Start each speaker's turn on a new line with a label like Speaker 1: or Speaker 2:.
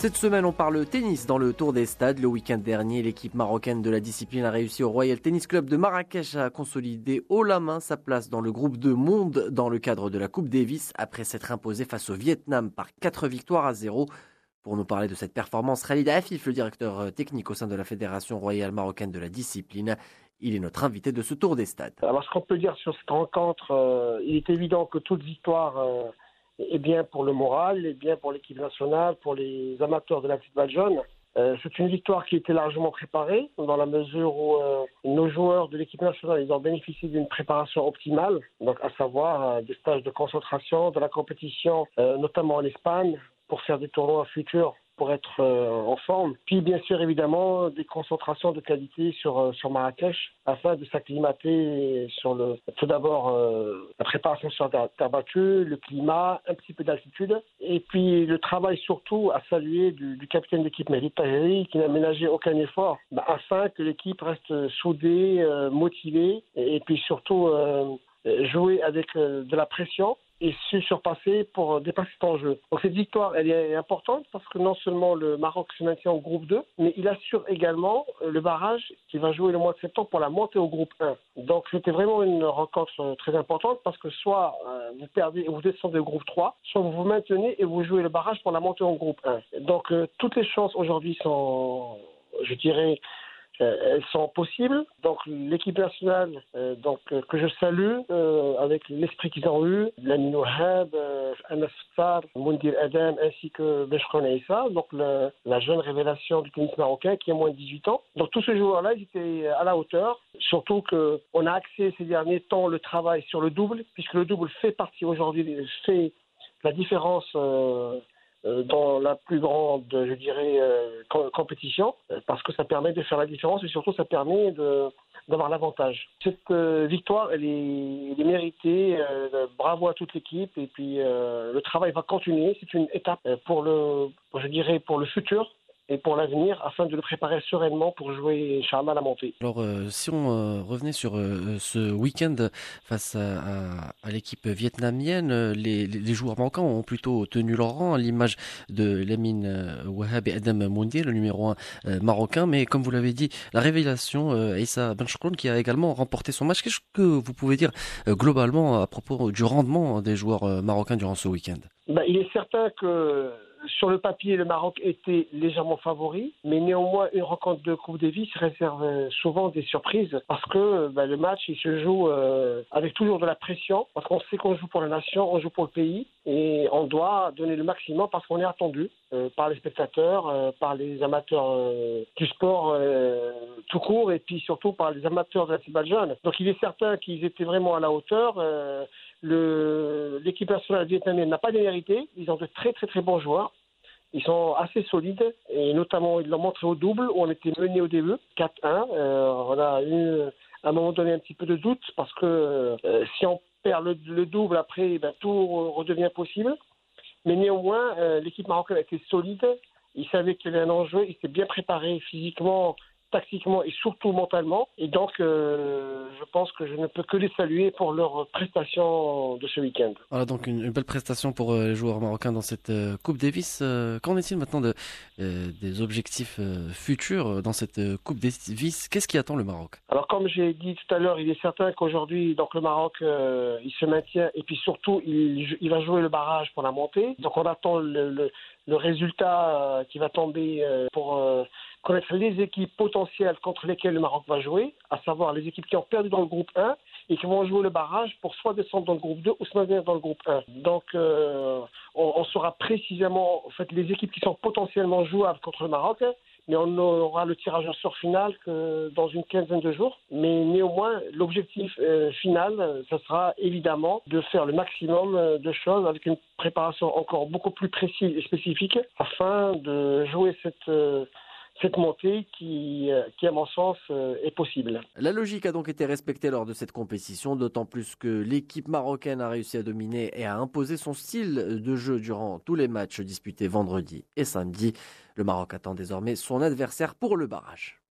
Speaker 1: Cette semaine, on parle tennis dans le Tour des Stades. Le week-end dernier, l'équipe marocaine de la discipline a réussi au Royal Tennis Club de Marrakech à consolider haut la main sa place dans le groupe de monde dans le cadre de la Coupe Davis après s'être imposé face au Vietnam par 4 victoires à 0. Pour nous parler de cette performance, Khalid Afif, le directeur technique au sein de la Fédération royale marocaine de la discipline, il est notre invité de ce Tour des Stades.
Speaker 2: Alors, ce qu'on peut dire sur cette rencontre, euh, il est évident que toute victoire euh, et bien pour le moral, et bien pour l'équipe nationale, pour les amateurs de la football jaune. Euh, c'est une victoire qui était largement préparée, dans la mesure où euh, nos joueurs de l'équipe nationale ils ont bénéficié d'une préparation optimale, donc à savoir euh, des stages de concentration, de la compétition, notamment en Espagne, pour faire des tournois futurs pour être euh, en forme. Puis bien sûr évidemment des concentrations de qualité sur, euh, sur Marrakech afin de s'acclimater sur le tout d'abord euh, la préparation sur terre battue, le climat, un petit peu d'altitude et puis le travail surtout à saluer du, capitaine d'équipe Mehdi Tahiri qui n'a ménagé aucun effort bah, afin que l'équipe reste soudée, motivée et, et, puis surtout jouer avec de la pression et su surpasser pour dépasser cet enjeu. Donc cette victoire, elle est importante parce que non seulement le Maroc se maintient en groupe 2, mais il assure également le barrage qui va jouer le mois de septembre pour la montée au groupe 1. Donc c'était vraiment une rencontre très importante parce que soit euh, vous perdez et vous descendez au groupe 3, soit vous vous maintenez et vous jouez le barrage pour la montée au groupe 1. Donc euh, toutes les chances aujourd'hui sont, je dirais, euh, elles sont possibles. Donc l'équipe nationale, euh, donc euh, que je salue avec l'esprit qu'ils ont eu, Lamine Wahab, Anas Fattar, Moundir Adam ainsi que Beshkon Issa, donc la jeune révélation du tennis marocain qui a moins de 18 ans. Donc tous ces joueurs-là, ils étaient à la hauteur, surtout qu'on a axé ces derniers temps le travail sur le double, puisque le double fait partie aujourd'hui, fait la différence euh, dans la plus grande, je dirais, euh, compétition, euh, parce que ça permet de faire la différence et surtout ça permet d'avoir l'avantage. Cette victoire, elle est, elle est méritée. bravo à toute l'équipe et puis le travail va continuer. C'est une étape pour le, je dirais, pour le futur et pour l'avenir afin de le préparer sereinement pour jouer Inch'Allah la montée.
Speaker 1: Alors euh, si on euh, revenait sur euh, ce week-end face à, l'équipe vietnamienne, les, les, joueurs manquants ont plutôt tenu leur rang à l'image de Lamine Wahab et Adam Moundi, le numéro 1 marocain, mais comme vous l'avez dit, la révélation Issa Benchkroun qui a également remporté son match. Qu'est-ce que vous pouvez dire globalement à propos du rendement des joueurs marocains durant ce week-end?
Speaker 2: Ben, Il est certain que sur le papier, le Maroc était légèrement favori, mais néanmoins, une rencontre de Coupe Davis réserve souvent des surprises parce que bah, le match, il se joue euh, avec toujours de la pression, parce qu'on sait qu'on joue pour la nation, on joue pour le pays, et on doit donner le maximum parce qu'on est attendu euh, par les spectateurs, euh, par les amateurs du sport tout court, et puis surtout par les amateurs de la jeune. Donc il est certain qu'ils étaient vraiment à la hauteur l'équipe nationale vietnamienne n'a pas démérité. Ils ont de très très très bons joueurs. Ils sont assez solides et notamment ils l'ont montré au double où on était mené au début 4-1. Euh, on a eu à un moment donné un petit peu de doute parce que euh, si on perd le, double après, ben, tout redevient possible. Mais néanmoins, euh, l'équipe marocaine été solide. Ils savaient qu'il y avait un enjeu. Ils étaient bien préparés physiquement tactiquement et surtout mentalement. Et donc, euh, je pense que je ne peux que les saluer pour leur prestation de ce week-end.
Speaker 1: Voilà, donc une, belle prestation pour euh, les joueurs marocains dans cette euh, Coupe Davis. Qu'en est-il maintenant de, des objectifs futurs dans cette Coupe Davis? Qu'est-ce qui attend le Maroc?
Speaker 2: Alors, comme j'ai dit tout à l'heure, il est certain qu'aujourd'hui, donc le Maroc, il se maintient et puis surtout, il, il, va jouer le barrage pour la montée. Donc, on attend le, le, le résultat qui va tomber pour connaître les équipes potentielles contre lesquelles le Maroc va jouer, à savoir les équipes qui ont perdu dans le groupe 1 et qui vont jouer le barrage pour soit descendre dans le groupe 2 ou se maintenir dans le groupe 1. Donc, euh, on, saura précisément en fait, les équipes qui sont potentiellement jouables contre le Maroc, mais on aura le tirage au sort final que dans une quinzaine de jours. Mais néanmoins, l'objectif euh, final, ce sera évidemment de faire le maximum euh, de choses avec une préparation encore beaucoup plus précise et spécifique afin de jouer cette cette montée qui, euh, qui, à mon sens, euh, est possible.
Speaker 1: La logique a donc été respectée lors de cette compétition, d'autant plus que l'équipe marocaine a réussi à dominer et à imposer son style de jeu durant tous les matchs disputés vendredi et samedi. Le Maroc attend désormais son adversaire pour le barrage.